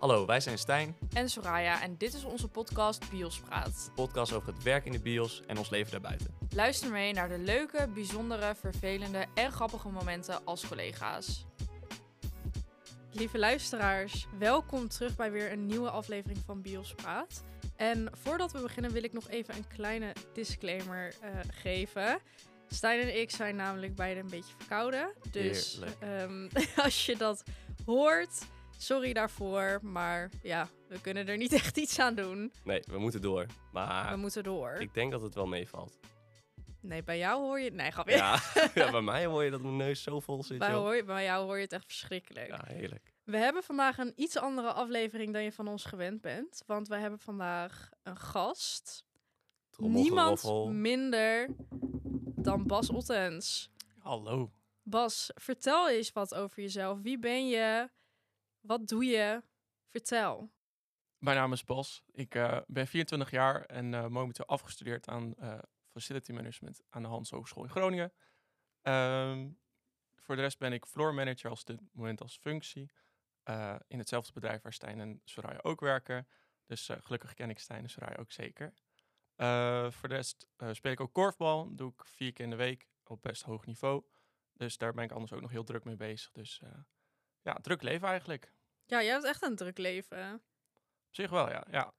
Hallo, wij zijn Stijn, en Soraya en dit is onze podcast Biospraat. een podcast over het werk in de bios en ons leven daarbuiten. Luister mee naar de leuke, bijzondere, vervelende en grappige momenten als collega's. Lieve luisteraars, welkom terug bij weer een nieuwe aflevering van Biospraat. En voordat we beginnen wil ik nog even een kleine disclaimer eh, geven. Stijn en ik zijn namelijk beide een beetje verkouden. Dus Heerlijk. ehm, als je dat hoort, sorry daarvoor. Maar ja, we kunnen er niet echt iets aan doen. Nee, we moeten door. Maar We moeten door. ik denk dat het wel meevalt. Nee, bij jou hoor je... Nee, grapje. Ja, ja, bij mij hoor je dat mijn neus zo vol zit, Bij, hoor je, bij jou hoor je het echt verschrikkelijk. Ja, heerlijk. We hebben vandaag een iets andere aflevering dan je van ons gewend bent. Want wij hebben vandaag een gast. Niemand minder dan Bas Ottens. Hallo. Bas, vertel eens wat over jezelf. Wie ben je? Wat doe je? Vertel. Mijn naam is Bas. Ik eh, ben 24 jaar en eh, momenteel afgestudeerd aan eh, Facility Management aan de Hans Hogeschool in Groningen. Ehm, voor de rest ben ik floor manager als dit moment als functie. in hetzelfde bedrijf waar Stijn en Soraya ook werken. Dus gelukkig ken ik Stijn en Soraya ook zeker. Voor de rest speel ik ook korfbal. doe ik vier keer in de week op best hoog niveau. Dus daar ben ik anders ook nog heel druk mee bezig. Dus ja, druk leven eigenlijk. Ja, jij hebt echt een druk leven. Op zich wel, ja. ja.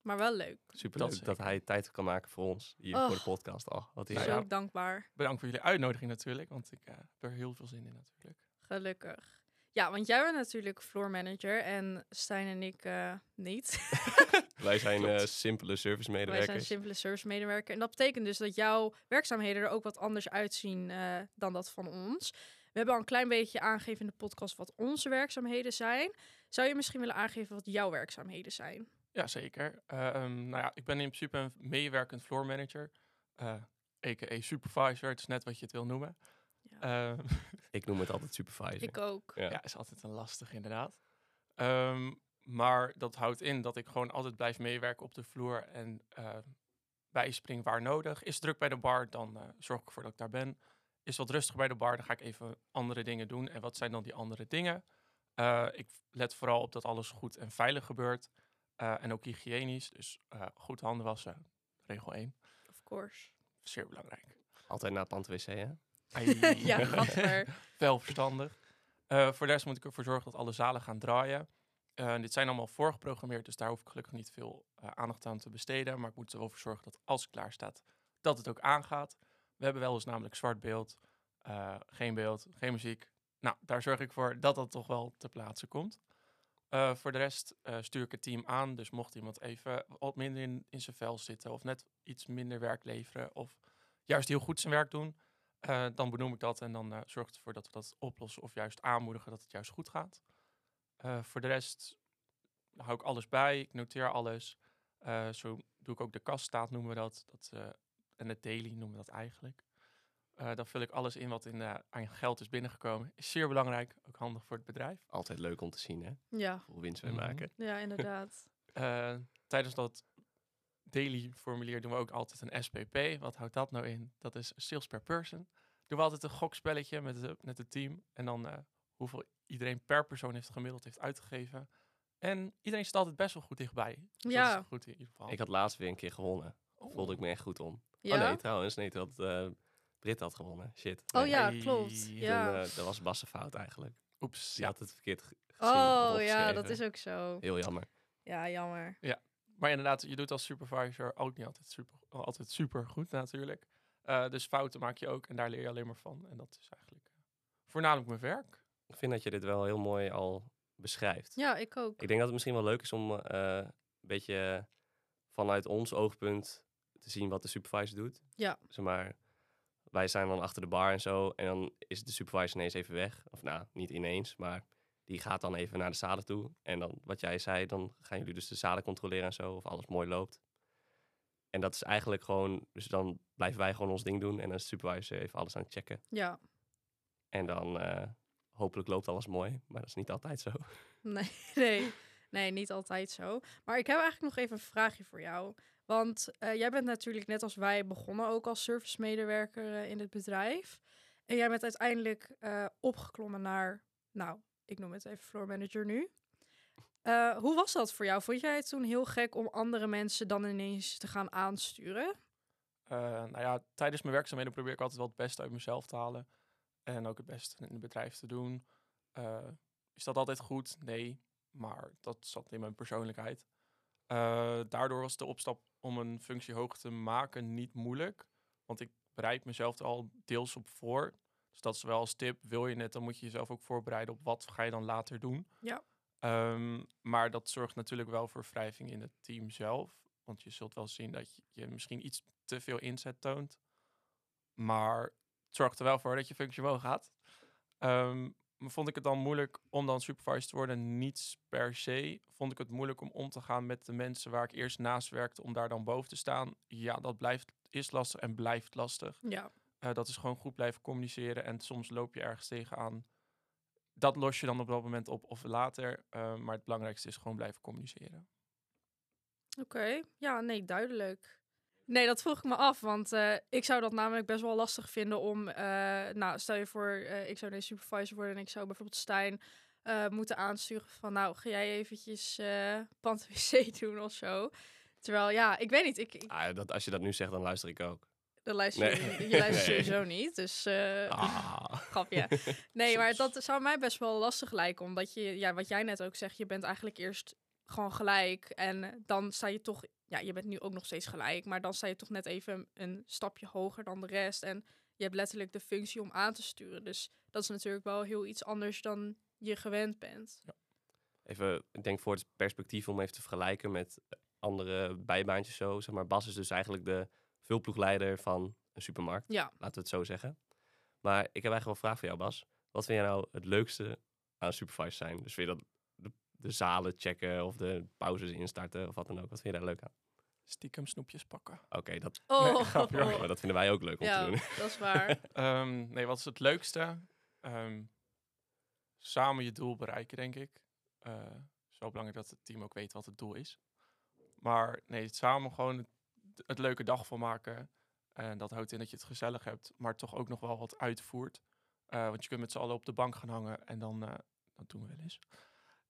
Maar wel leuk. Super Dat leuk dat hij tijd kan maken voor ons hier Oh. voor de podcast al. Wat is Nou dankbaar. Bedankt voor jullie uitnodiging natuurlijk, want ik eh, heb er heel veel zin in natuurlijk. Gelukkig. Ja, want jij bent natuurlijk floor manager en Stijn en ik eh, niet. Wij zijn eh, simpele service Wij zijn medewerkers. simpele service medewerker. En dat betekent dus dat jouw werkzaamheden er ook wat anders uitzien eh, dan dat van ons. We hebben al een klein beetje aangegeven in de podcast wat onze werkzaamheden zijn. Zou je misschien willen aangeven wat jouw werkzaamheden zijn? Ja, zeker. Ehm, nou ja, ik ben in principe een meewerkend floor manager, eh a.k.a. supervisor. Het is net wat je het wil noemen. Ja. Ehm, Ik noem het altijd supervisor. Ik ook. Ja. ja, is altijd een lastig inderdaad. Ehm, maar dat houdt in dat ik gewoon altijd blijf meewerken op de vloer en eh, bijspring waar nodig. Is het druk bij de bar, dan eh, zorg ik ervoor dat ik daar ben. Is wat rustig bij de bar, dan ga ik even andere dingen doen. En wat zijn dan die andere dingen? Eh, ik let vooral op dat alles goed en veilig gebeurt. Eh, en ook hygiënisch, dus eh, goed handen wassen, regel 1. Of course. Zeer belangrijk. Altijd na het pand-wc, hè? Ja, gadver. Wel verstandig. Eh, voor de rest moet ik ervoor zorgen dat alle zalen gaan draaien. Eh, dit zijn allemaal voorgeprogrammeerd, dus daar hoef ik gelukkig niet veel eh, aandacht aan te besteden. Maar ik moet er wel voor zorgen dat als het klaar staat, dat het ook aangaat. We hebben wel eens namelijk zwart beeld, eh, geen beeld, geen muziek. Nou, daar zorg ik voor dat dat toch wel ter plaatse komt. Eh, voor de rest eh, stuur ik het team aan. Dus mocht iemand even wat minder in, in zijn vel zitten of net iets minder werk leveren of juist heel goed zijn werk doen, dan benoem ik dat en dan zorg ik ervoor dat we dat oplossen of juist aanmoedigen dat het juist goed gaat. Voor de rest hou ik alles bij, ik noteer alles. Zo doe ik ook de kasstaat, noemen we dat. dat en de daily noemen we dat eigenlijk. Eh, dan vul ik alles in wat in, eh, aan geld is binnengekomen. Is zeer belangrijk, ook handig voor het bedrijf. Altijd leuk om te zien, hè? Ja, Hoeveel winst we Mhm. maken. ja, inderdaad. Eh, tijdens dat daily formulier doen we ook altijd een SPP. Wat houdt dat nou in? Dat is sales per person. Doen we altijd een gokspelletje met, de, met het team. En dan eh, hoeveel iedereen per persoon heeft gemiddeld heeft uitgegeven. En iedereen staat altijd best wel goed dichtbij. Dus Ja. Dat is goed in ieder geval. Ik had laatst weer een keer gewonnen. Oh. Voelde ik me echt goed om. Ja? Oh nee, trouwens. Nee, dat eh Brit had gewonnen. Shit. Oh ja, klopt. Toen, Ja. Toen, eh, dat was Bas' fout eigenlijk. Oeps. Ja. had het verkeerd ge- gezien. oh ja, dat is ook zo. Heel jammer. Ja, jammer. Maar inderdaad, je doet als supervisor ook niet altijd super, altijd super goed natuurlijk. Eh, dus fouten maak je ook en daar leer je alleen maar van. En dat is eigenlijk voornamelijk mijn werk. Ik vind dat je dit wel heel mooi al beschrijft. Ja, ik ook. Ik denk dat het misschien wel leuk is om eh, een beetje vanuit ons oogpunt te zien wat de supervisor doet. Ja. Zeg maar, wij zijn dan achter de bar en zo. En dan is de supervisor ineens even weg. Of nou, niet ineens, maar die gaat dan even naar de zalen toe. En dan, wat jij zei, dan gaan jullie dus de zalen controleren en zo. Of alles mooi loopt. En dat is eigenlijk gewoon, dus dan blijven wij gewoon ons ding doen. En dan is de supervisor even alles aan het checken. Ja. En dan eh, hopelijk loopt alles mooi. Maar dat is niet altijd zo. Nee, nee, nee, niet altijd zo. Maar ik heb eigenlijk nog even een vraagje voor jou. Want eh, jij bent natuurlijk net als wij begonnen ook als servicemedewerker eh, in het bedrijf. En jij bent uiteindelijk eh, opgeklommen naar, nou, ik noem het even floor manager nu. Hoe was dat voor jou? Vond jij het toen heel gek om andere mensen dan ineens te gaan aansturen? Nou ja, tijdens mijn werkzaamheden probeer ik altijd wel het beste uit mezelf te halen. En ook het beste in het bedrijf te doen. Is dat altijd goed? Nee. Maar dat zat in mijn persoonlijkheid. Eh, daardoor was de opstap om een functie hoog te maken niet moeilijk. Want ik bereid mezelf er al deels op voor. Dus dat is wel als tip. Wil je het, dan moet je jezelf ook voorbereiden op wat ga je dan later doen. Ja. Ehm, maar dat zorgt natuurlijk wel voor wrijving in het team zelf. Want je zult wel zien dat je, je misschien iets te veel inzet toont. Maar het zorgt er wel voor dat je functie wel gaat. Ehm, vond ik het dan moeilijk om dan supervisor te worden? Niets per se. Vond ik het moeilijk om om te gaan met de mensen waar ik eerst naast werkte, om daar dan boven te staan? Ja, dat blijft, is lastig en blijft lastig. Ja. Eh, dat is gewoon goed blijven communiceren. En soms loop je ergens tegenaan. Dat los je dan op dat moment op of later. Eh, maar het belangrijkste is gewoon blijven communiceren. Oké, ja, nee, duidelijk. Nee, dat vroeg ik me af, want eh, ik zou dat namelijk best wel lastig vinden om, eh, nou, stel je voor, eh, ik zou deze supervisor worden en ik zou bijvoorbeeld Stijn moeten aansturen van, nou, ga jij eventjes pand wc doen of zo. Terwijl, ja, ik weet niet, ik, ik Ah, dat, als je dat nu zegt, dan luister ik ook. dan luister Nee. je, je luistert Nee. sowieso niet, dus Ah. grapje. Nee, maar dat zou mij best wel lastig lijken, omdat je, ja, wat jij net ook zegt, je bent eigenlijk eerst gewoon gelijk en dan sta je toch, ja, je bent nu ook nog steeds gelijk, maar dan sta je toch net even een stapje hoger dan de rest en je hebt letterlijk de functie om aan te sturen. Dus dat is natuurlijk wel heel iets anders dan je gewend bent. Even, ik denk voor het perspectief om even te vergelijken met andere bijbaantjes zo. Zeg maar, Bas is dus eigenlijk de vulploegleider van een supermarkt. Ja, Laten we het zo zeggen. Maar ik heb eigenlijk wel een vraag voor jou, Bas. Wat vind jij nou het leukste aan supervisor zijn? Dus vind je dat de, zalen checken of de pauzes instarten of wat dan ook? Wat vind je daar leuk aan? Stiekem snoepjes pakken. Oké, dat, oh, grapje maar dat vinden wij ook leuk om ja te doen. dat is waar. Ehm, nee, wat is het leukste? Ehm, samen je doel bereiken, denk ik. Eh, wel belangrijk dat het team ook weet wat het doel is. Maar nee, samen gewoon het, het leuke dag van maken. En dat houdt in dat je het gezellig hebt, maar toch ook nog wel wat uitvoert. Eh, want je kunt met z'n allen op de bank gaan hangen en dan, eh, dat doen we wel eens.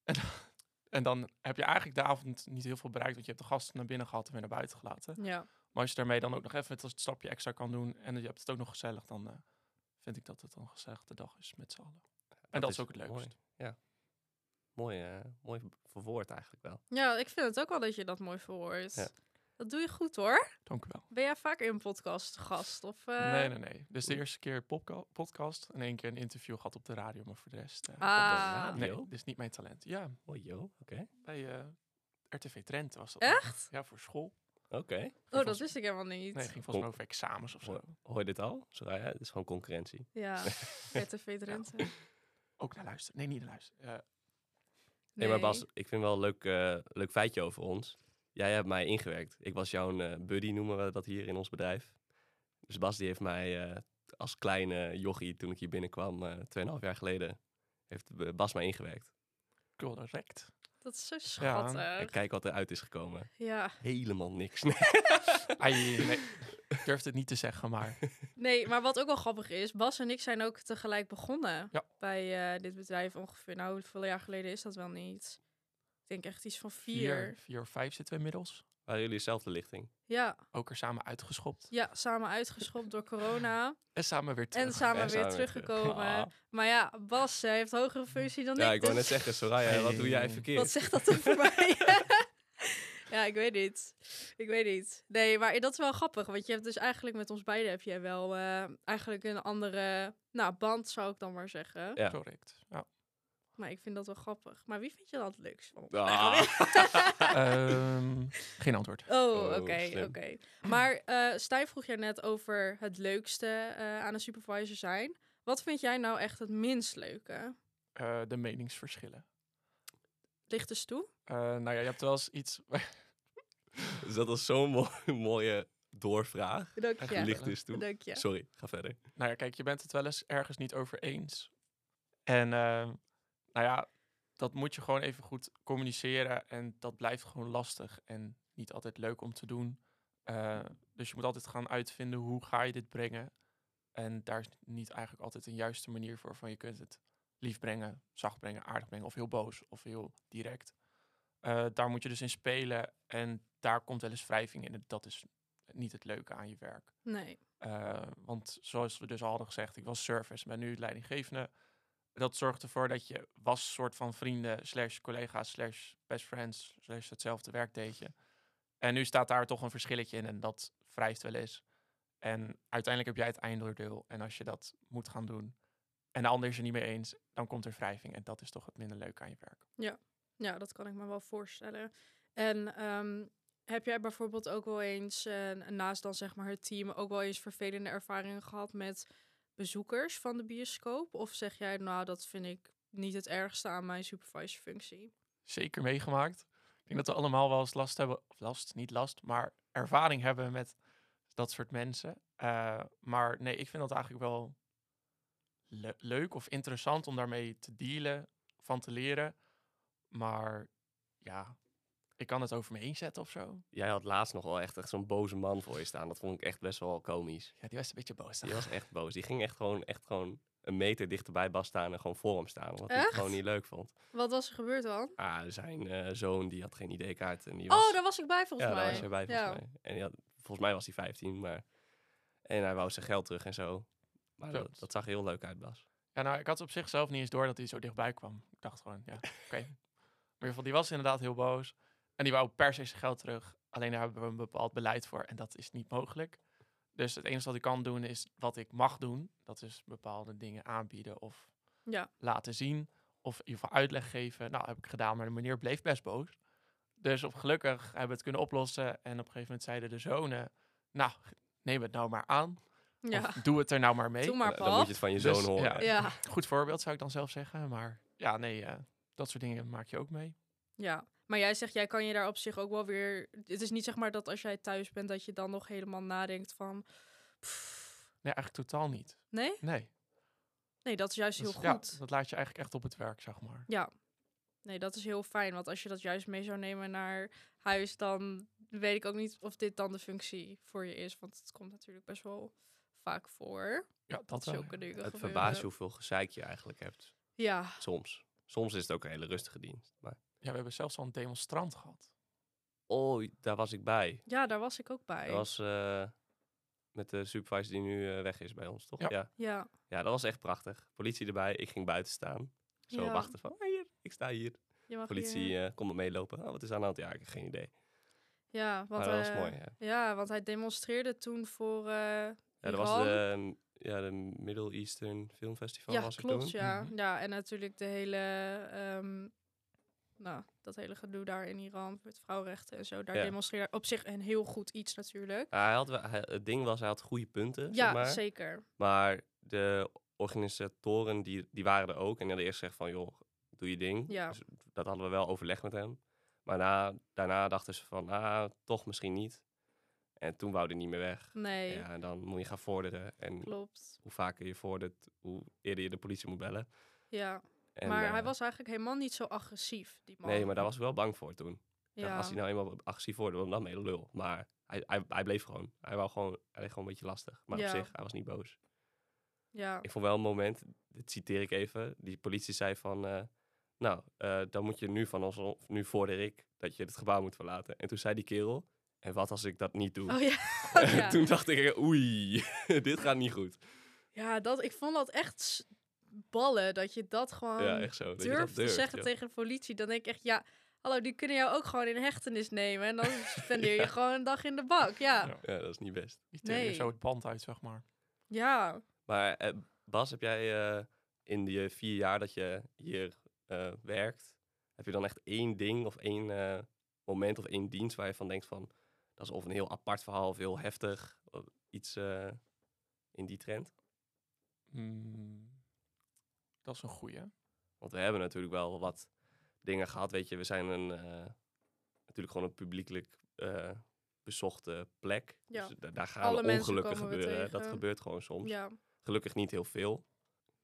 En, en dan heb je eigenlijk de avond niet heel veel bereikt, want je hebt de gasten naar binnen gehad en weer naar buiten gelaten. Ja, Maar als je daarmee dan ook nog even het stapje extra kan doen en je hebt het ook nog gezellig, dan eh, vind ik dat het een gezellige dag is met z'n allen. En dat, is ook het mooi. leukst. Mooi, eh, mooi verwoord eigenlijk wel. ja, ik vind het ook wel dat je dat mooi verwoordt. Ja. Dat doe je goed hoor. Dank u wel. Ben jij vaak in een podcast gast? Of, eh, nee, nee, nee. Dus de eerste keer podca- podcast en één keer een interview gehad op de radio, maar voor de rest... eh, Ah, nee, radio? dit is niet mijn talent. Ja, Oh, joh, oké. bij eh, RTV Trent was dat. Echt? Ja, voor school. Oké. Oh, dat wist ik helemaal niet. Nee, ging volgens mij over examens of zo. Hoor, je dit al? Soraya, het is gewoon concurrentie. Ja, RTV Drenthe. Ook naar luisteren. Nee, niet naar luisteren. Eh, Nee, maar Bas, ik vind wel een leuk, eh, leuk feitje over ons. Jij hebt mij ingewerkt. Ik was jouw eh, buddy, noemen we dat hier in ons bedrijf. Dus Bas die heeft mij eh, als kleine jochie, toen ik hier binnenkwam, eh 2,5 jaar geleden, heeft Bas mij ingewerkt. correct. Dat is zo Ja, schattig. En Ja, kijk wat eruit is gekomen. ja. Helemaal niks. Nee. Ai, nee, ik durf het niet te zeggen, maar Nee, maar wat ook wel grappig is, Bas en ik zijn ook tegelijk begonnen Ja. bij eh, dit bedrijf ongeveer. Nou, hoeveel jaar geleden is dat wel niet? Ik denk echt iets van vier. vier, vier of vijf zitten we inmiddels. Waren jullie dezelfde lichting? Ja, Ook er samen uitgeschopt. ja, samen uitgeschopt door corona. En samen weer terug. En samen En weer samen weer terug. teruggekomen. Ah. Maar ja, Bas heeft hogere functie dan Ja, ik. ik wou net dus zeggen, Soraya, wat doe jij verkeerd? Wat zegt dat over mij? ja, ik weet niet. Ik weet niet. Nee, maar dat is wel grappig. Want je hebt dus eigenlijk met ons beiden heb je wel eh, eigenlijk een andere nou, band, zou ik dan maar zeggen. Ja. Correct. Ja. Maar ik vind dat wel grappig. Maar wie vind je dat het leukst van? Ah. Ehm, geen antwoord. Oh, Oh, oké, oké. Maar eh Stijn vroeg jij net over het leukste eh, aan een supervisor zijn. Wat vind jij nou echt het minst leuke? Eh, de meningsverschillen. Licht eens toe. Eh, nou ja, je hebt wel eens iets... Dus dat was zo'n mo- mooie doorvraag. Dank je. licht. Licht is toe. Dank je. Sorry, ga verder. nou ja, kijk, je bent het wel eens ergens niet over eens. En ehm, nou ja, dat moet je gewoon even goed communiceren. En dat blijft gewoon lastig en niet altijd leuk om te doen. Eh, dus je moet altijd gaan uitvinden hoe ga je dit brengen. En daar is niet eigenlijk altijd een juiste manier voor. Van je kunt het lief brengen, zacht brengen, aardig brengen of heel boos of heel direct. Eh, daar moet je dus in spelen en daar komt wel eens wrijving in. En dat is niet het leuke aan je werk. Nee. Eh, want zoals we dus al hadden gezegd, ik was service, ben nu leidinggevende. Dat zorgt ervoor dat je was soort van vrienden, slash collega's, slash best friends, slash hetzelfde werk deed je. En nu staat daar toch een verschilletje in en dat wrijft wel eens. En uiteindelijk heb jij het eindoordeel. En als je dat moet gaan doen en de ander is er niet mee eens, dan komt er wrijving. En dat is toch het minder leuk aan je werk. Ja, dat kan ik me wel voorstellen. En ehm, heb jij bijvoorbeeld ook wel eens, eh, naast dan zeg maar het team, ook wel eens vervelende ervaringen gehad met bezoekers van de bioscoop? Of zeg jij, nou, dat vind ik niet het ergste aan mijn supervisorfunctie? zeker meegemaakt. Ik denk dat we allemaal wel eens last hebben, of last, niet last, maar ervaring hebben met dat soort mensen. Eh, maar nee, ik vind dat eigenlijk wel le- leuk of interessant om daarmee te dealen, van te leren. Maar ja, ik kan het over me heen zetten of zo. Jij had laatst nog wel echt, echt zo'n boze man voor je staan. Dat vond ik echt best wel komisch. Ja, die was een beetje boos. Die was echt boos. Die ging echt gewoon, echt gewoon een meter dichterbij Bas staan en gewoon voor hem staan. Wat hij Echt? gewoon niet leuk vond. Wat was er gebeurd dan? Ah, zijn eh, zoon die had geen ID-kaart. En die Oh, was, daar was ik bij volgens ja, mij. daar was je bij volgens ja. mij. En die had, volgens mij was hij 15, maar... En hij wou zijn geld terug en zo. Maar dat, dat zag er heel leuk uit, Bas. Ja, nou, ik had op zichzelf niet eens door dat hij zo dichtbij kwam. Ik dacht gewoon, ja, oké. Maar in ieder geval, die was inderdaad heel boos. En die wou per se zijn geld terug. Alleen daar hebben we een bepaald beleid voor. En dat is niet mogelijk. Dus het enige wat ik kan doen is wat ik mag doen. Dat is bepaalde dingen aanbieden of Ja. laten zien. Of in ieder geval uitleg geven. Nou, heb ik gedaan, maar de meneer bleef best boos. Dus op gelukkig hebben we het kunnen oplossen. En op een gegeven moment zeiden de zonen... Nou, neem het nou maar aan. Ja. Of doe het er nou maar mee. Doe maar, dan moet je het van je Dus, zoon horen. ja. Ja. Goed voorbeeld zou ik dan zelf zeggen. Maar ja, nee, eh, dat soort dingen maak je ook mee. Ja, maar jij zegt, jij kan je daar op zich ook wel weer... Het is niet zeg maar dat als jij thuis bent, dat je dan nog helemaal nadenkt van... pff, Nee, eigenlijk totaal niet. nee? Nee. Nee, dat is juist heel ja, goed. dat laat je eigenlijk echt op het werk, zeg maar. Ja. Nee, dat is heel fijn. Want als je dat juist mee zou nemen naar huis, dan weet ik ook niet of dit dan de functie voor je is. Want het komt natuurlijk best wel vaak voor. Ja, dat zulke dingen Het gebeuren. verbaast je hoeveel gezeik je eigenlijk hebt. Ja, Soms. Soms is het ook een hele rustige dienst. Maar Ja, we hebben zelfs al een demonstrant gehad. oh, daar was ik bij. ja, daar was ik ook bij. Dat was eh, met de supervisor die nu eh, weg is bij ons, toch? Ja. Ja. Ja, ja. dat was echt prachtig. Politie erbij, ik ging buiten staan. Zo Ja. wachten van, "Ah, hier, ik sta hier. je mag Politie hier- eh komt er meelopen. Oh, wat is aan de hand? Ja, ik heb geen idee. ja, want, maar dat was eh, mooi, ja. Ja, want hij demonstreerde toen voor... eh Ja, dat was de, mm, ja, de Middle Eastern Film Festival Ja, was klopt, toen. ja. Mhm. Ja, en natuurlijk de hele... ehm, nou, dat hele gedoe daar in Iran met vrouwenrechten en zo. Daar Ja. demonstreerde op zich een heel goed iets natuurlijk. Ja, hij had, hij- het ding was, hij had goede punten, Ja, zeg maar. zeker. Maar de organisatoren, die, die waren er ook. En die hadden eerst gezegd van, joh, doe je ding. Ja. Dus dat hadden we wel overleg met hem. Maar na, daarna dachten ze van, ah, toch misschien niet. En toen wou hij niet meer weg. Nee, Ja, en dan moet je gaan vorderen. En klopt. hoe vaker je vordert, hoe eerder je de politie moet bellen. Ja, En, maar eh, hij was eigenlijk helemaal niet zo agressief, die man. Nee, maar daar was ik wel bang voor toen. Ja. Als hij nou eenmaal agressief wordt, dan ben je lul. Maar hij, hij, hij bleef gewoon. Hij wou gewoon, hij deed gewoon een beetje lastig. Maar Ja. op zich, hij was niet boos. ja. Ik vond wel een moment, dit citeer ik even. Die politie zei van, eh, nou, eh, dan moet je nu van ons, of nu vorder ik dat je het gebouw moet verlaten. En toen zei die kerel, en wat als ik dat niet doe? Oh ja. Oh, toen dacht ik, oei, dit gaat niet goed. ja, dat, ik vond dat echt ballen, dat je dat gewoon ja, echt zo. dat durft te zeggen tegen de politie. Dan denk ik echt, ja, hallo, die kunnen jou ook gewoon in hechtenis nemen. En dan spendeer je Ja. gewoon een dag in de bak. Ja, Ja. Dat is niet best. Die teren je Nee. zo het band uit, zeg maar. ja. Maar eh, Bas, heb jij eh, in die vier jaar dat je hier eh, werkt, heb je dan echt één ding of één eh, moment of één dienst waar je van denkt van, dat is of een heel apart verhaal of heel heftig, of iets eh, in die trend? Hmm, dat is een goeie. Want we hebben natuurlijk wel wat dingen gehad, weet je, we zijn een, eh, natuurlijk gewoon een publiekelijk eh, bezochte plek. Ja. Dus da- daar gaan Alle ongelukken gebeuren. Dat gebeurt gewoon soms. ja. Gelukkig niet heel veel.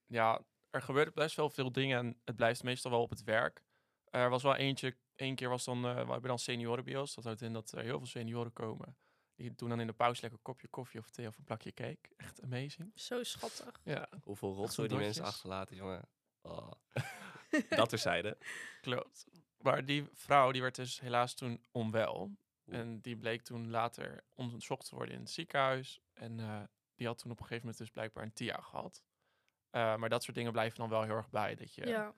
Ja, er gebeuren best wel veel dingen en het blijft meestal wel op het werk. Er was wel eentje, één keer was dan, eh, we hebben dan seniorenbios. Dat houdt in dat er heel veel senioren komen. Die doen dan in de pauze lekker een kopje koffie of thee of een plakje cake. Echt amazing. Zo schattig. Ja, Hoeveel rotzooi die mensen achterlaten, jongen. Oh. dat terzijde. klopt. Maar die vrouw die werd dus helaas toen onwel. Oeh. En die bleek toen later onderzocht te worden in het ziekenhuis. En eh, die had toen op een gegeven moment dus blijkbaar een TIA gehad. Eh, maar dat soort dingen blijven dan wel heel erg bij. Dat je, Ja.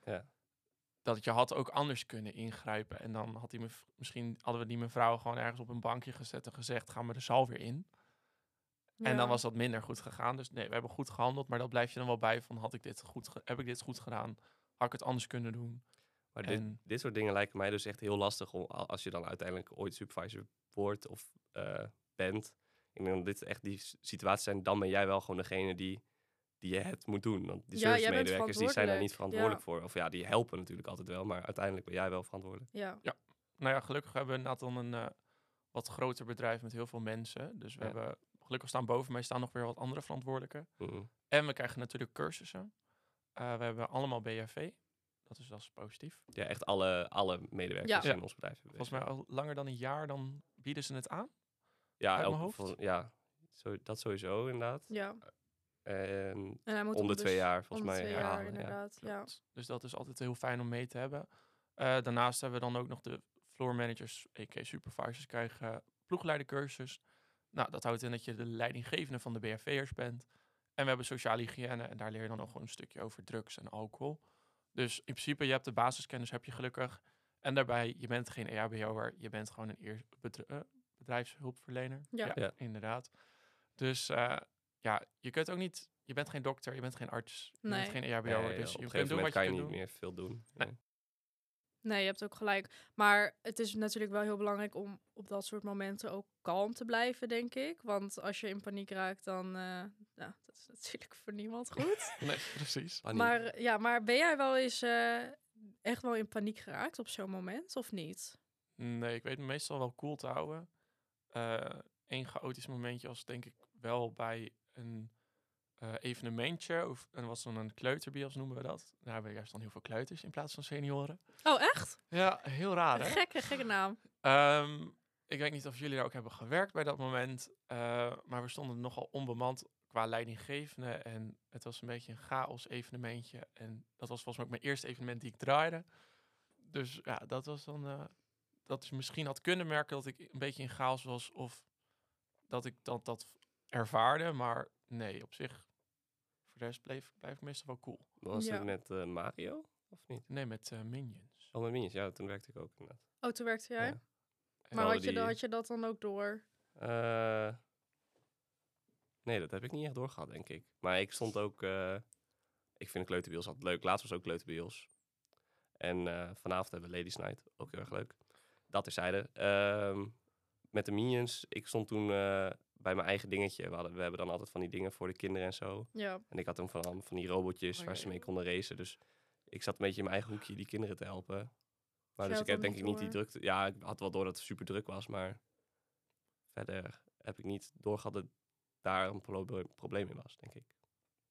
Dat je had ook anders kunnen ingrijpen. En dan had die mev- misschien hadden we die mevrouw gewoon ergens op een bankje gezet en gezegd: gaan we de zaal weer in. En dan was dat minder goed gegaan. Dus nee, we hebben goed gehandeld. Maar dat blijf je dan wel bij van: had ik dit goed ge- heb ik dit goed gedaan? Had ik het anders kunnen doen? Maar dit, En- dit soort dingen lijken mij dus echt heel lastig om, al- als je dan uiteindelijk ooit supervisor wordt of eh, bent. Ik denk dat dit echt die situaties zijn, dan ben jij wel gewoon degene die, die je het moet doen. Want die Ja, servicemedewerkers die zijn daar niet verantwoordelijk. voor. Of ja, die helpen natuurlijk altijd wel, maar uiteindelijk ben jij wel verantwoordelijk. Ja. Nou ja, gelukkig hebben we inderdaad dan een eh, wat groter bedrijf met heel veel mensen. Dus we Ja. hebben, gelukkig staan boven mij staan nog weer wat andere verantwoordelijken. Mhm. En we krijgen natuurlijk cursussen. Eh, we hebben allemaal BHV. Dat is, dat is positief. Ja, echt alle, alle medewerkers Ja. in ons bedrijf. hebben Volgens mij al langer dan een jaar, dan bieden ze het aan. Ja, uit mijn elk, hoofd. vol- ja zo, dat sowieso inderdaad. ja. En En hij moet om de twee dus- jaar volgens mij twee herhalen. Inderdaad. Ja. Klopt. Dus dat is altijd heel fijn om mee te hebben. Eh, daarnaast hebben we dan ook nog de floor managers, a.k.a. supervisors, krijgen ploegleidercursus. Nou, dat houdt in dat je de leidinggevende van de BHV'ers bent. En we hebben sociale hygiëne en daar leer je dan nog gewoon een stukje over drugs en alcohol. Dus in principe, je hebt de basiskennis, heb je gelukkig. En daarbij, je bent geen EHBO'er, je bent gewoon een eh, bedrijfshulpverlener. Ja. Ja. inderdaad. Dus eh, ja, je kunt ook niet, je bent geen dokter, je bent geen arts, je Nee. bent geen E. Nee, dus je een kunt doen wat kan je je kunt niet doen. meer veel doen. Nee. Nee. Je hebt ook gelijk. Maar het is natuurlijk wel heel belangrijk om op dat soort momenten ook kalm te blijven, denk ik. Want als je in paniek raakt, dan... eh nou, dat is natuurlijk voor niemand goed. Nee, precies. Paniek. maar, ja, maar ben jij wel eens eh, echt wel in paniek geraakt op zo'n moment, of niet? Nee, ik weet me meestal wel cool te houden. Eén chaotisch momentje was denk ik wel bij een eh, evenementje. Of, en was dan een kleuterbios noemen we dat. Daar hebben we juist dan heel veel kleuters in plaats van senioren. Oh, echt? Ja, heel raar hè? Gekke, gekke naam. Ehm, ik weet niet of jullie daar ook hebben gewerkt bij dat moment. eh, maar we stonden nogal onbemand qua leidinggevende. En het was een beetje een chaos evenementje. En dat was volgens mij ook mijn eerste evenement die ik draaide. Dus ja, dat was dan... eh, dat je misschien had kunnen merken dat ik een beetje in chaos was. Of dat ik dat, dat ervaarde. Maar nee, op zich... Voor de rest bleef, blijf ik meestal wel cool. Was Ja. het met eh, Mario? Of niet? Nee, met eh, Minions. Oh, met Minions. Ja, toen werkte ik ook inderdaad. Oh, toen werkte jij? Ja. Maar had je, die- had je dat dan ook door? Eh, nee, dat heb ik niet echt doorgehad, denk ik. Maar ik stond ook... eh, ik vind kleuterbios altijd leuk. Laatst was ook kleuterbios. En eh, vanavond hebben we Ladies Night. Ook heel erg leuk. Dat terzijde. Ehm met de Minions. Ik stond toen eh, bij mijn eigen dingetje. We, hadden, we hebben dan altijd van die dingen voor de kinderen en zo. Ja. En ik had toen van, van die robotjes Oh, waar ze mee konden racen. Dus ik zat een beetje in mijn eigen hoekje die kinderen te helpen. Maar dus ik heb denk ik niet niet die drukte. Ja, ik had wel door dat het super druk was, maar verder heb ik niet doorgehad dat daar een proble- probleem in was, denk ik.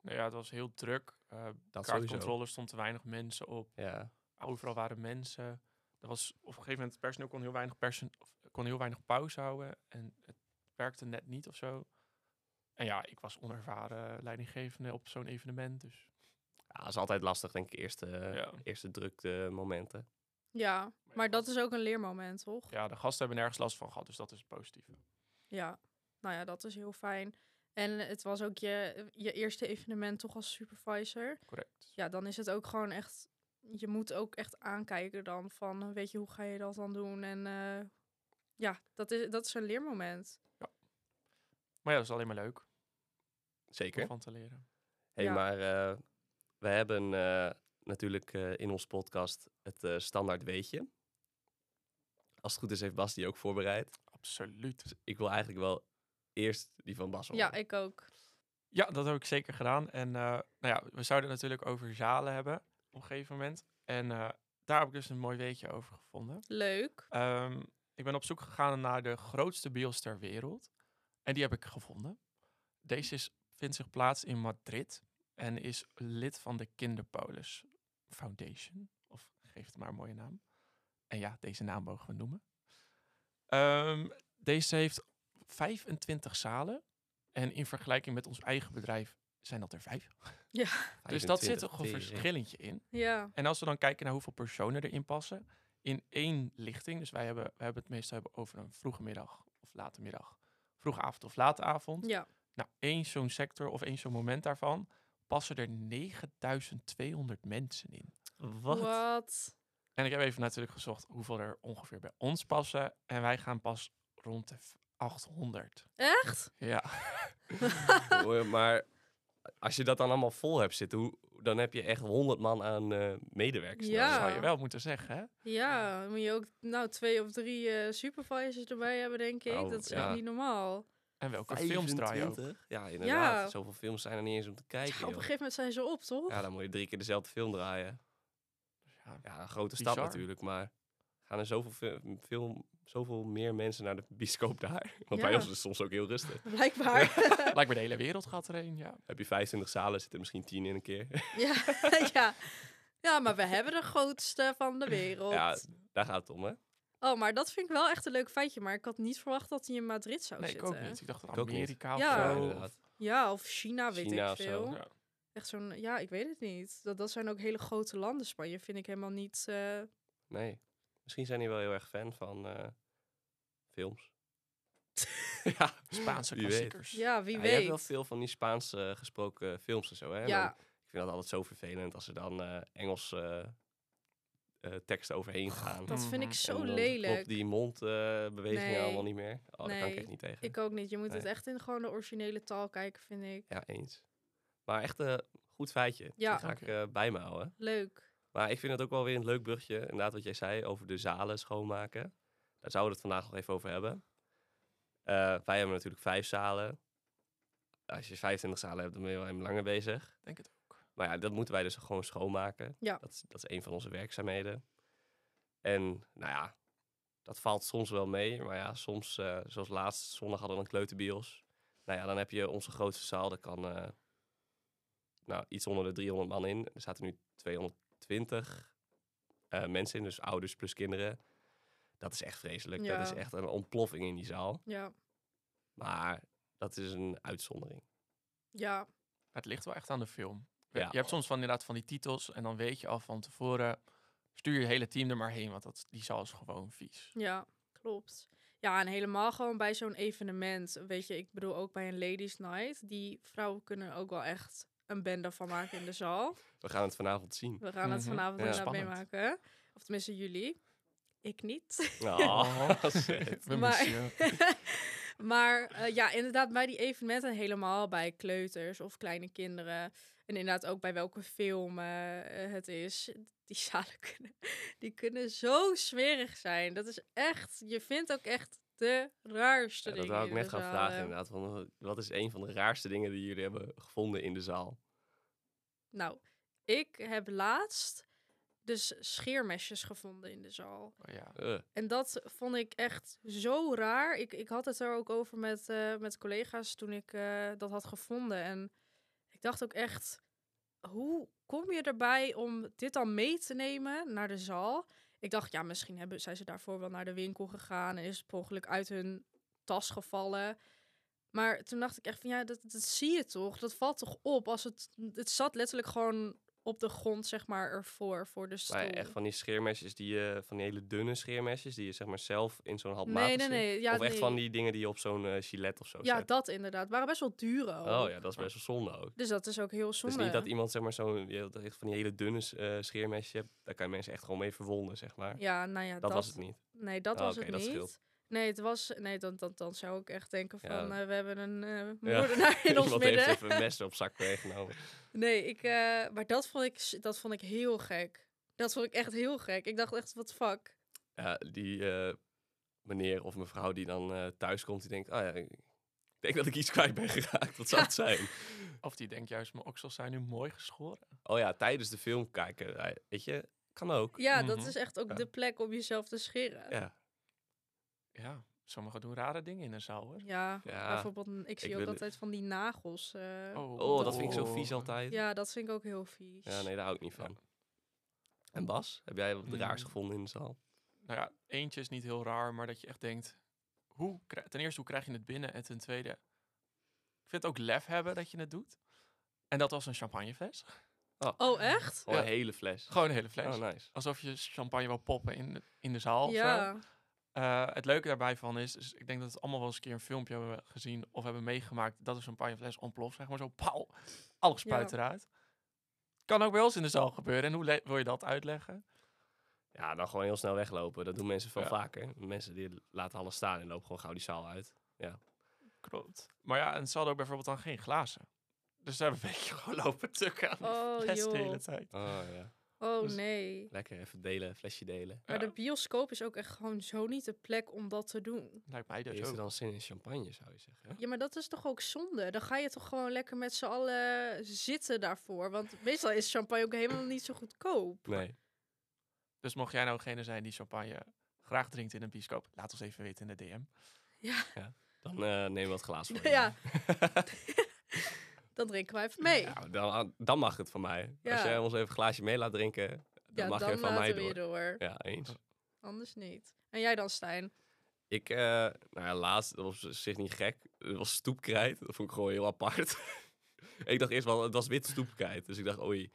Nou ja, het was heel druk. Uh, Dat kaartcontrole stond te weinig mensen op. Ja, Overal waren mensen. Er was op een gegeven moment het personeel kon heel weinig persen of, kon heel weinig pauze houden en het werkte net niet of zo. En ja, ik was onervaren leidinggevende op zo'n evenement, dus ja dat is altijd lastig, denk ik, eerste, Ja. eerste drukte momenten. Ja, maar dat is ook een leermoment, toch? ja, de gasten hebben nergens last van gehad, dus dat is positief. Ja, nou ja, dat is heel fijn. En het was ook je, je eerste evenement toch als supervisor. Correct. Ja, dan is het ook gewoon echt... Je moet ook echt aankijken dan van, weet je, hoe ga je dat dan doen? En eh, ja, dat is, dat is een leermoment. Maar ja, dat is alleen maar leuk om Zeker. van te leren. hey, Ja. maar eh, we hebben eh, natuurlijk eh, in ons podcast het eh, standaard weetje. Als het goed is, heeft Bas die ook voorbereid. Absoluut. Dus ik wil eigenlijk wel eerst die van Bas Ja, horen. ik ook. Ja, dat heb ik zeker gedaan. En eh, nou ja, we zouden het natuurlijk over zalen hebben op een gegeven moment. En eh, daar heb ik dus een mooi weetje over gevonden. Leuk. Ehm, ik ben op zoek gegaan naar de grootste bios ter wereld. En die heb ik gevonden. Deze is, vindt zich plaats in Madrid en is lid van de Kinderpolis Foundation. Of geef het maar een mooie naam. En ja, deze naam mogen we noemen. Ehm, deze heeft 25 zalen. En in vergelijking met ons eigen bedrijf zijn dat er vijf. Ja. Dus dat zit 25 toch een tering. verschillentje in. Ja. En als we dan kijken naar hoeveel personen erin passen, in één lichting. Dus wij hebben, wij hebben het meestal hebben over een vroege middag of late middag. Vroege avond of late avond. Ja. Nou, één zo'n sector of één zo'n moment daarvan passen er 9200 mensen in. Wat? Wat? En ik heb even natuurlijk gezocht hoeveel er ongeveer bij ons passen. En wij gaan pas rond de v- 800. Echt? Ja, maar als je dat dan allemaal vol hebt zitten, hoe, dan heb je echt 100 man aan eh, medewerkers. Ja. nodig. zou je wel moeten zeggen, hè? Ja, dan moet je ook nou twee of drie eh, supervisors erbij hebben, denk ik. Nou, dat is ja. echt niet normaal. En welke films draaien ook. 25? Ja, inderdaad. Ja. Zoveel films zijn er niet eens om te kijken. Ja, op een gegeven moment zijn ze op, toch? Ja, dan moet je drie keer dezelfde film draaien. Ja, Ja, een grote Bizar. stap natuurlijk, maar gaan er zoveel, fi- film, zoveel meer mensen naar de bioscoop daar? Want bij Ja. ons is het soms ook heel rustig. Blijkbaar. Blijkbaar de hele wereld gaat erheen, ja. Heb je 25 zalen, zitten er misschien 10 in een keer. ja, ja. ja, maar we hebben de grootste van de wereld. ja, daar gaat het om, hè? Oh, maar dat vind ik wel echt een leuk feitje. Maar ik had niet verwacht dat hij in Madrid zou Nee, ik zitten. ook niet. Ik dacht dat. Amerika of Ja. Ja, zo. inderdaad. Ja, of China, weet China ik of zo. veel. Ja. Echt zo'n, ja, ik weet het niet. Dat, dat zijn ook hele grote landen. Spanje vind ik helemaal niet... eh, Nee. Misschien zijn die wel heel erg fan van eh, films. ja, Spaanse Wie weet. klassiekers. ja, wie Ja, je hebt weet. wel veel van die Spaans eh, gesproken films en zo, hè? Ja. Dan- ik vind dat altijd zo vervelend als er dan eh Engels eh, eh, teksten overheen gaan. Dat vind ik Mhm. zo lelijk. Klopt die mondbewegingen Nee. allemaal niet meer. Oh, daar kan ik Nee, echt niet tegen. Ik ook niet. Je moet het Nee. echt in gewoon de originele taal kijken, vind ik. Ja, eens. Maar echt een goed feitje. Ja. Die ga ik eh, bij me houden. Leuk. Maar ik vind het ook wel weer een leuk brugje. Inderdaad, wat jij zei over de zalen schoonmaken. Daar zouden we het vandaag nog even over hebben. Eh, wij hebben natuurlijk vijf zalen. Als je 25 zalen hebt, dan ben je wel even langer bezig. Denk het ook. Maar ja, dat moeten wij dus gewoon schoonmaken. Ja. Dat, is, dat is een van onze werkzaamheden. En nou ja, dat valt soms wel mee. Maar ja, soms, eh, zoals laatst zondag hadden we een kleuterbios. Nou ja, dan heb je onze grootste zaal. Daar kan eh, nou, iets onder de 300 man in. Er zaten nu 220 eh, mensen in, dus ouders plus kinderen. Dat is echt vreselijk. Ja. Dat is echt een ontploffing in die zaal. Ja. Maar dat is een uitzondering. Ja. Het ligt wel echt aan de film. Je- Ja. Je hebt soms van, inderdaad van die titels en dan weet je al van tevoren... stuur je hele team er maar heen, want dat, die zaal is gewoon vies. Ja, klopt. Ja, en helemaal gewoon bij zo'n evenement. Weet je, ik bedoel ook bij een ladies night. Die vrouwen kunnen ook wel echt een bende van maken in de zaal. We gaan het vanavond zien. We gaan het Mhm. vanavond inderdaad Spannend. meemaken. Of tenminste jullie. Ik niet. Oh. We Maar- maar eh, ja, inderdaad bij die evenementen helemaal bij kleuters of kleine kinderen. En inderdaad ook bij welke film eh, het is. Die zalen kunnen, die kunnen zo smerig zijn. Dat is echt, je vindt ook echt de raarste Ja, dat dingen wou ik net gaan vragen inderdaad. Van, eh, wat is een van de raarste dingen die jullie hebben gevonden in de zaal? Nou, ik heb laatst dus scheermesjes gevonden in de zaal. Oh, ja. Eh, En dat vond ik echt zo raar. Ik, ik had het er ook over met, eh, met collega's toen ik eh, dat had gevonden. En ik dacht ook echt, hoe kom je erbij om dit dan mee te nemen naar de zaal? Ik dacht, ja, misschien hebben, zijn ze daarvoor wel naar de winkel gegaan en is het per ongeluk uit hun tas gevallen. Maar toen dacht ik echt van, ja, dat, dat zie je toch? Dat valt toch op als het... Het zat letterlijk gewoon op de grond, zeg maar, ervoor, voor de stoel. maar echt van die scheermesjes, die, je van die hele dunne scheermesjes, die je zeg maar zelf in zo'n nee, handmaat nee, nee. Ja, of echt nee. van die dingen die je op zo'n eh gilet of zo Ja, zet? dat inderdaad. Waren best wel dure ook. Oh ja, dat is best wel zonde ook. Dus dat is ook heel Het zonde. is niet dat iemand zeg maar zo'n echt van die hele dunne eh scheermesje hebt. Daar kan je mensen echt gewoon mee verwonden, zeg maar. Ja, nou ja, dat, was het niet. Nee, dat Oh, was het dat niet. scheelt. Nee, het was... Nee, dan, dan, dan zou ik echt denken Ja. van... eh, we hebben een eh Ja. moordenaar in ons Iemand midden. heeft even een mes op zak meegenomen. Nee, ik... eh, maar dat vond ik, dat vond ik heel gek. Dat vond ik echt heel gek. Ik dacht echt, wat fuck. Ja, die eh, meneer of mevrouw die dan eh, thuis komt, die denkt, oh ja, ik denk dat ik iets kwijt ben geraakt. Wat zou Ja. het zijn? Of die denkt juist, mijn oksels zijn nu mooi geschoren. Oh ja, tijdens de film kijken. eh, Weet je, kan ook. Ja, dat Mhm. is echt ook Ja. de plek om jezelf te scheren. Ja, Ja, Ja, sommigen doen rare dingen in de zaal, hoor. Ja, bijvoorbeeld, een- ik zie ik ook altijd van die nagels. eh, oh, dat vind ik zo vies altijd. Ja, Ja, dat vind ik ook heel vies. nee, daar hou ik niet van. En Bas, heb jij wat raars Mm. gevonden in de zaal? Nou ja, eentje is niet heel raar, maar dat je echt denkt... Hoe, ten eerste, hoe krijg je het binnen? En ten tweede, ik vind het ook lef hebben dat je het doet. En dat was een champagnefles. Oh, echt? Gewoon Ja. een hele fles. Gewoon een hele fles. Oh, nice. Alsof je champagne wil poppen in de, in de zaal. of zo. Ja. Eh, het leuke daarbij van is, is, ik denk dat we allemaal wel eens een keer een filmpje hebben gezien of hebben meegemaakt dat een champagnefles ontploft. Zeg maar zo, pauw, alles spuit Ja. eruit. Kan ook bij ons in de zaal gebeuren. En hoe wil je dat uitleggen? Ja, dan gewoon heel snel weglopen. Dat doen mensen veel Ja. vaker. Mensen die laten alles staan en lopen gewoon gauw die zaal uit. Klopt. Maar ja, en ze hadden ook bijvoorbeeld dan geen glazen. Dus ze hebben een beetje gewoon lopen tukken aan Oh, de fles de joh. hele tijd. Oh ja. Oh Dus- nee. Lekker even delen, flesje delen. Maar Ja. de bioscoop is ook echt gewoon zo niet de plek om dat te doen. Lijkt mij dus Heeft er ook. dan zin in champagne, zou je zeggen? hè? Ja, maar dat is toch ook zonde? Dan ga je toch gewoon lekker met z'n allen zitten daarvoor. Want meestal is champagne ook helemaal niet zo goedkoop. Nee. Dus mocht jij nou degene zijn die champagne graag drinkt in een bioscoop, laat ons even weten in de DM. Dan eh nemen we wat glaas voor je. Ja. Dan drinken wij even mee. Nou, dan, dan mag het van mij. Als Ja. jij ons even een glaasje mee laat drinken, dan Ja, mag dan je van mij laten we door. je door. Ja, eens. Anders niet. En jij dan, Stijn? Ik, eh, nou ja, laatst, dat was op zich niet gek. Het was stoepkrijt. Dat vond ik gewoon heel apart. ik dacht eerst wel, het was wit stoepkrijt. Dus ik dacht, oei,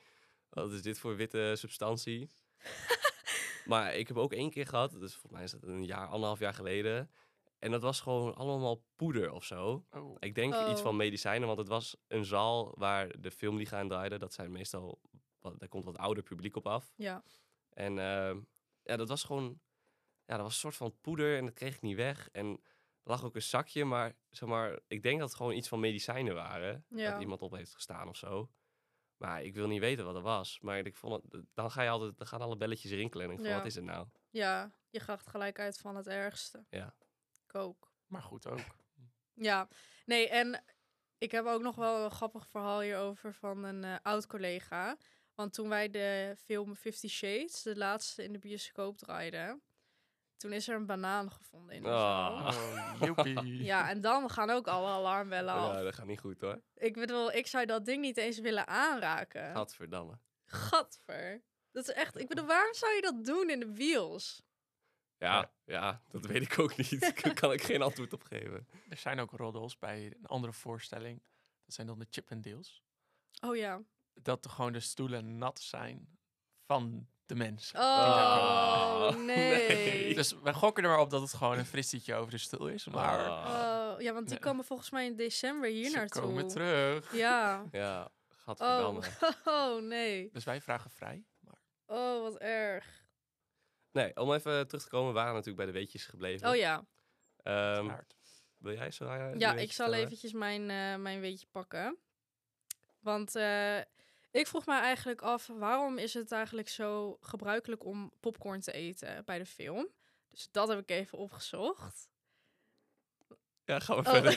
wat is dit voor witte substantie? maar ik heb ook één keer gehad, dus volgens mij is dat een jaar, anderhalf jaar geleden. En dat was gewoon allemaal poeder of zo. Oh, Ik denk Oh. iets van medicijnen, want het was een zaal waar de filmliga aan draaide. Dat zijn meestal, wat, daar komt wat ouder publiek op af. Ja. En ehm, ja, dat was gewoon, ja, dat was een soort van poeder en dat kreeg ik niet weg. En er lag ook een zakje, maar, zeg maar ik denk dat het gewoon iets van medicijnen waren. Ja. Dat iemand op heeft gestaan of zo. Maar ik wil niet weten wat het was. Maar ik vond het, dan ga je altijd, dan gaan alle belletjes rinkelen. En ik van, Ja. wat is het nou? Ja, je gaat gelijk uit van het ergste. Ja. Ik ook. maar goed ook. Ja, nee, en ik heb ook nog wel een grappig verhaal hierover van een eh, oud collega. Want toen wij de film Fifty Shades, de laatste in de bioscoop draaiden, toen is er een banaan gevonden in de zaal. Ah. Oh, joepie. Ja, en dan gaan ook alle alarmbellen af. Ja, dat gaat niet goed hoor. Ik bedoel, ik zou dat ding niet eens willen aanraken. Gadverdamme. Gadver. Dat is echt, ik bedoel, waarom zou je dat doen in de bios? Ja, ja, dat weet ik ook niet. Daar kan ik geen antwoord op geven. Er zijn ook roddels bij een andere voorstelling. Dat zijn dan de Chippendales. Oh ja. Dat er gewoon de stoelen nat zijn van de mensen. Oh, Oh, nee. nee. Dus we gokken er maar op dat het gewoon een fristietje over de stoel is. Maar Ah, Oh, ja, want die Nee. komen volgens mij in december hier ze naartoe. komen terug. Ja. ja, gadverdamme. Oh. oh, nee. Dus wij vragen vrij. Maar Oh, wat erg. Nee, om even terug te komen, we waren natuurlijk bij de weetjes gebleven. Oh ja. Ehm, wil jij zo? Ja, Ja, ik zal eventjes mijn, eh, mijn weetje pakken. Want eh, ik vroeg me eigenlijk af, waarom is het eigenlijk zo gebruikelijk om popcorn te eten bij de film? Dus dat heb ik even opgezocht. Ja, gaan we Oh. verder.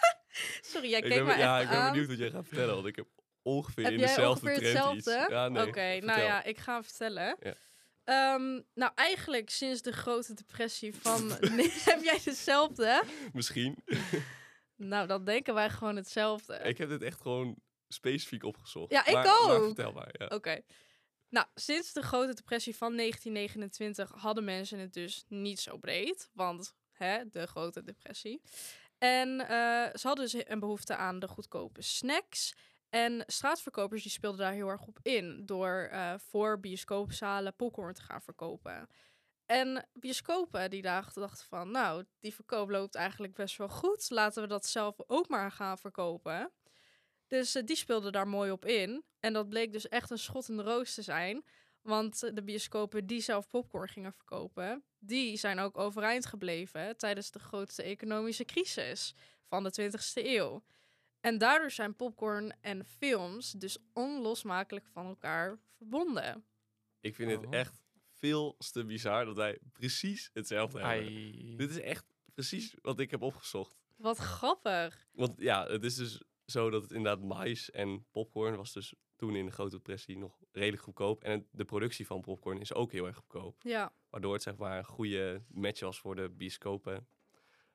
Sorry, jij keek me ja, ik ben benieuwd wat jij gaat vertellen, want ik heb ongeveer Heb in jij dezelfde ongeveer trend hetzelfde? iets. Ja, nee, Oké, nou ja, ik ga vertellen. Ja. Ehm, nou, eigenlijk sinds de grote depressie van... Nee, heb jij dezelfde? Misschien. Nou, dan denken wij gewoon hetzelfde. ik heb dit echt gewoon specifiek opgezocht. Ja, ik Maar- maar ook. vertel maar, ja. Oké. Nou, sinds de grote depressie van 1929 hadden mensen het dus niet zo breed. Want hè, de grote depressie. En eh, ze hadden dus een behoefte aan de goedkope snacks. En straatverkopers die speelden daar heel erg op in. Door eh, voor bioscoopzalen popcorn te gaan verkopen. En bioscopen die dachten, dachten van... Nou, die verkoop loopt eigenlijk best wel goed. Laten we dat zelf ook maar gaan verkopen. Dus eh, die speelden daar mooi op in. En dat bleek dus echt een schot in de roos te zijn. Want eh, de bioscopen die zelf popcorn gingen verkopen, die zijn ook overeind gebleven tijdens de grootste economische crisis van de 20e eeuw. En daardoor zijn popcorn en films dus onlosmakelijk van elkaar verbonden. Ik vind het Oh. echt veel te bizar dat wij precies hetzelfde hebben. Ai. Dit is echt precies wat ik heb opgezocht. Wat grappig. Want ja, het is dus zo dat het inderdaad mais en popcorn was dus toen in de grote depressie nog redelijk goedkoop. En het- de productie van popcorn is ook heel erg goedkoop. Ja, Waardoor het zeg maar een goede match was voor de bioscopen.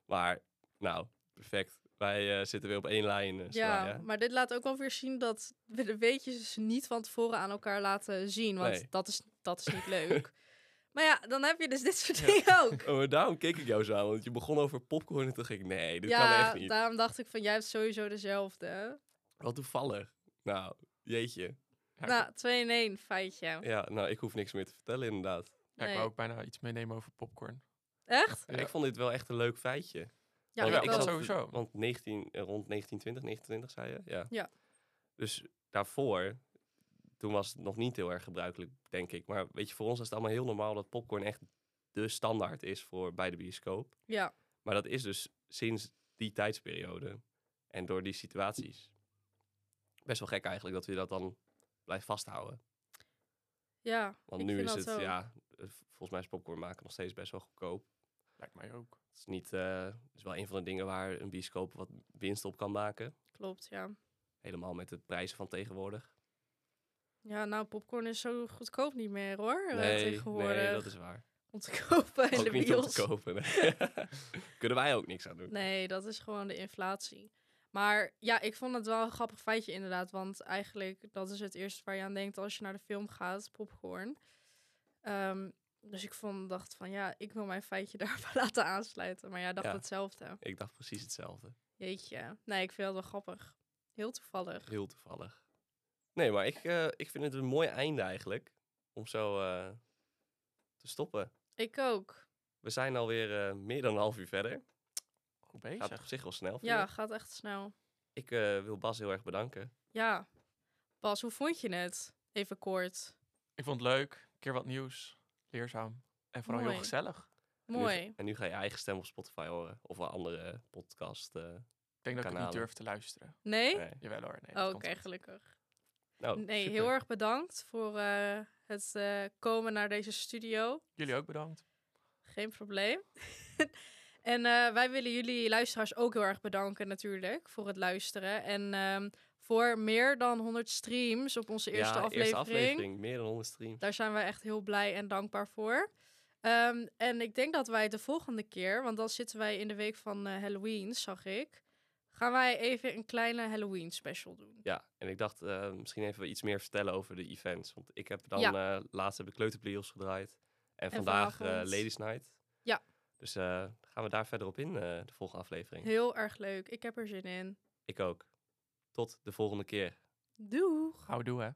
Maar nou, perfect. Wij eh, zitten weer op één lijn. eh, ja, maar dit laat ook wel weer zien dat we de weetjes dus niet van tevoren aan elkaar laten zien. Want Nee. dat, is, dat is niet leuk. maar ja, dan heb je dus dit soort Ja. dingen ook. Oh, maar daarom keek ik jou zo aan. Want je begon over popcorn en toen ging ik, nee, dit kan ja, echt niet. daarom dacht ik van jij hebt sowieso dezelfde. Wat toevallig. Nou, jeetje. Ja, Nou, 2 in 1, feitje. Ja, nou, ik hoef niks meer te vertellen inderdaad. ja, ik nee. wou ook bijna iets meenemen over popcorn. Echt? Ja. Ik vond dit wel echt een leuk feitje. Ja, Want ik had sowieso. Want 19, eh, rond 1920, 1920 zei je? Ja. Ja. Dus daarvoor, toen was het nog niet heel erg gebruikelijk, denk ik. Maar weet je, voor ons is het allemaal heel normaal dat popcorn echt de standaard is voor bij de bioscoop. Ja, Maar dat is dus sinds die tijdsperiode en door die situaties. Best wel gek eigenlijk dat we dat dan blijft vasthouden. ja. Want nu is het, ja, volgens mij is popcorn maken nog steeds best wel goedkoop. Lijkt mij ook. Het is, niet, eh, het is wel een van de dingen waar een bioscoop wat winst op kan maken. Klopt, ja. Helemaal met de prijzen van tegenwoordig. Ja, nou, popcorn is zo goedkoop niet meer hoor. eh, Nee, tegenwoordig. nee, dat is waar. Om te kopen in ook de niet om bios. te kopen. nee. Kunnen wij ook niks aan doen. Nee, dat is gewoon de inflatie. Maar ja, ik vond het wel een grappig feitje inderdaad. Want eigenlijk, dat is het eerste waar je aan denkt als je naar de film gaat, popcorn. Ehm, dus ik vond, dacht van ja, ik wil mijn feitje daar laten aansluiten. Maar ja, dacht Ja. hetzelfde. Ik dacht precies hetzelfde. Jeetje. Nee, ik vind dat wel grappig. Heel toevallig. Heel toevallig. Nee, maar ik, eh, ik vind het een mooi einde eigenlijk. Om zo eh, te stoppen. Ik ook. We zijn alweer eh meer dan een half uur verder. Goed Gaat bezig. op zich wel snel. Ja, gaat echt snel. Ik eh, wil Bas heel erg bedanken. Ja. Bas, hoe vond je het? Even kort. Ik vond het leuk. Een keer wat nieuws. Leerzaam. En vooral Mooi. heel gezellig. En nu- Mooi. En nu ga je eigen stem op Spotify horen. Of een andere podcast. eh. Ik denk dat ik niet durf te luisteren. Nee? nee. Jawel hoor. Nee, Oh, dat Oké, gelukkig. Nou, Nee, super. heel erg bedankt voor eh, het eh, komen naar deze studio. Jullie ook bedankt. Geen probleem. en eh, wij willen jullie luisteraars ook heel erg bedanken natuurlijk voor het luisteren. En ehm, voor meer dan 100 streams op onze eerste, ja, aflevering. eerste aflevering. Meer dan 100 streams. Daar zijn wij echt heel blij en dankbaar voor. Ehm, en ik denk dat wij de volgende keer, want dan zitten wij in de week van eh, Halloween, zag ik. Gaan wij even een kleine Halloween special doen. Ja, en ik dacht eh, misschien even iets meer vertellen over de events. Want ik heb dan Ja. eh, laatst heb ik Kleuterplios gedraaid. En, vandaag eh, vanavond. Ladies Night. Ja. Dus gaan we daar verder op in, de volgende aflevering. Heel erg leuk. Ik heb er zin in. Ik ook. Tot de volgende keer. Doeg! Houdoe hè.